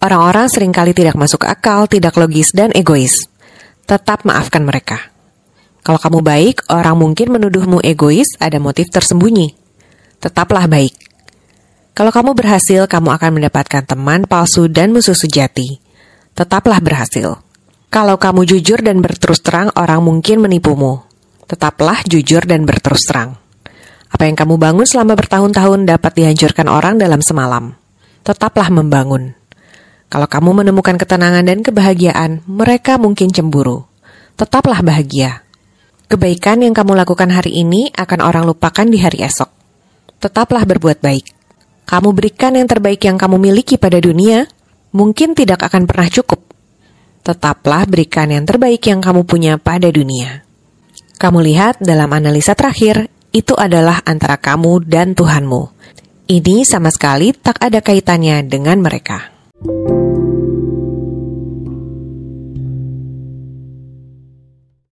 Orang-orang sering kali tidak masuk akal, tidak logis, dan egois. Tetap maafkan mereka. Kalau kamu baik, orang mungkin menuduhmu egois, ada motif tersembunyi. Tetaplah baik. Kalau kamu berhasil, kamu akan mendapatkan teman palsu dan musuh sejati. Tetaplah berhasil. Kalau kamu jujur dan berterus terang, orang mungkin menipumu. Tetaplah jujur dan berterus terang. Apa yang kamu bangun selama bertahun-tahun dapat dihancurkan orang dalam semalam. Tetaplah membangun. Kalau kamu menemukan ketenangan dan kebahagiaan, mereka mungkin cemburu. Tetaplah bahagia. Kebaikan yang kamu lakukan hari ini akan orang lupakan di hari esok. Tetaplah berbuat baik. Kamu berikan yang terbaik yang kamu miliki pada dunia, mungkin tidak akan pernah cukup. Tetaplah berikan yang terbaik yang kamu punya pada dunia. Kamu lihat dalam analisa terakhir, itu adalah antara kamu dan Tuhanmu. Ini sama sekali tak ada kaitannya dengan mereka.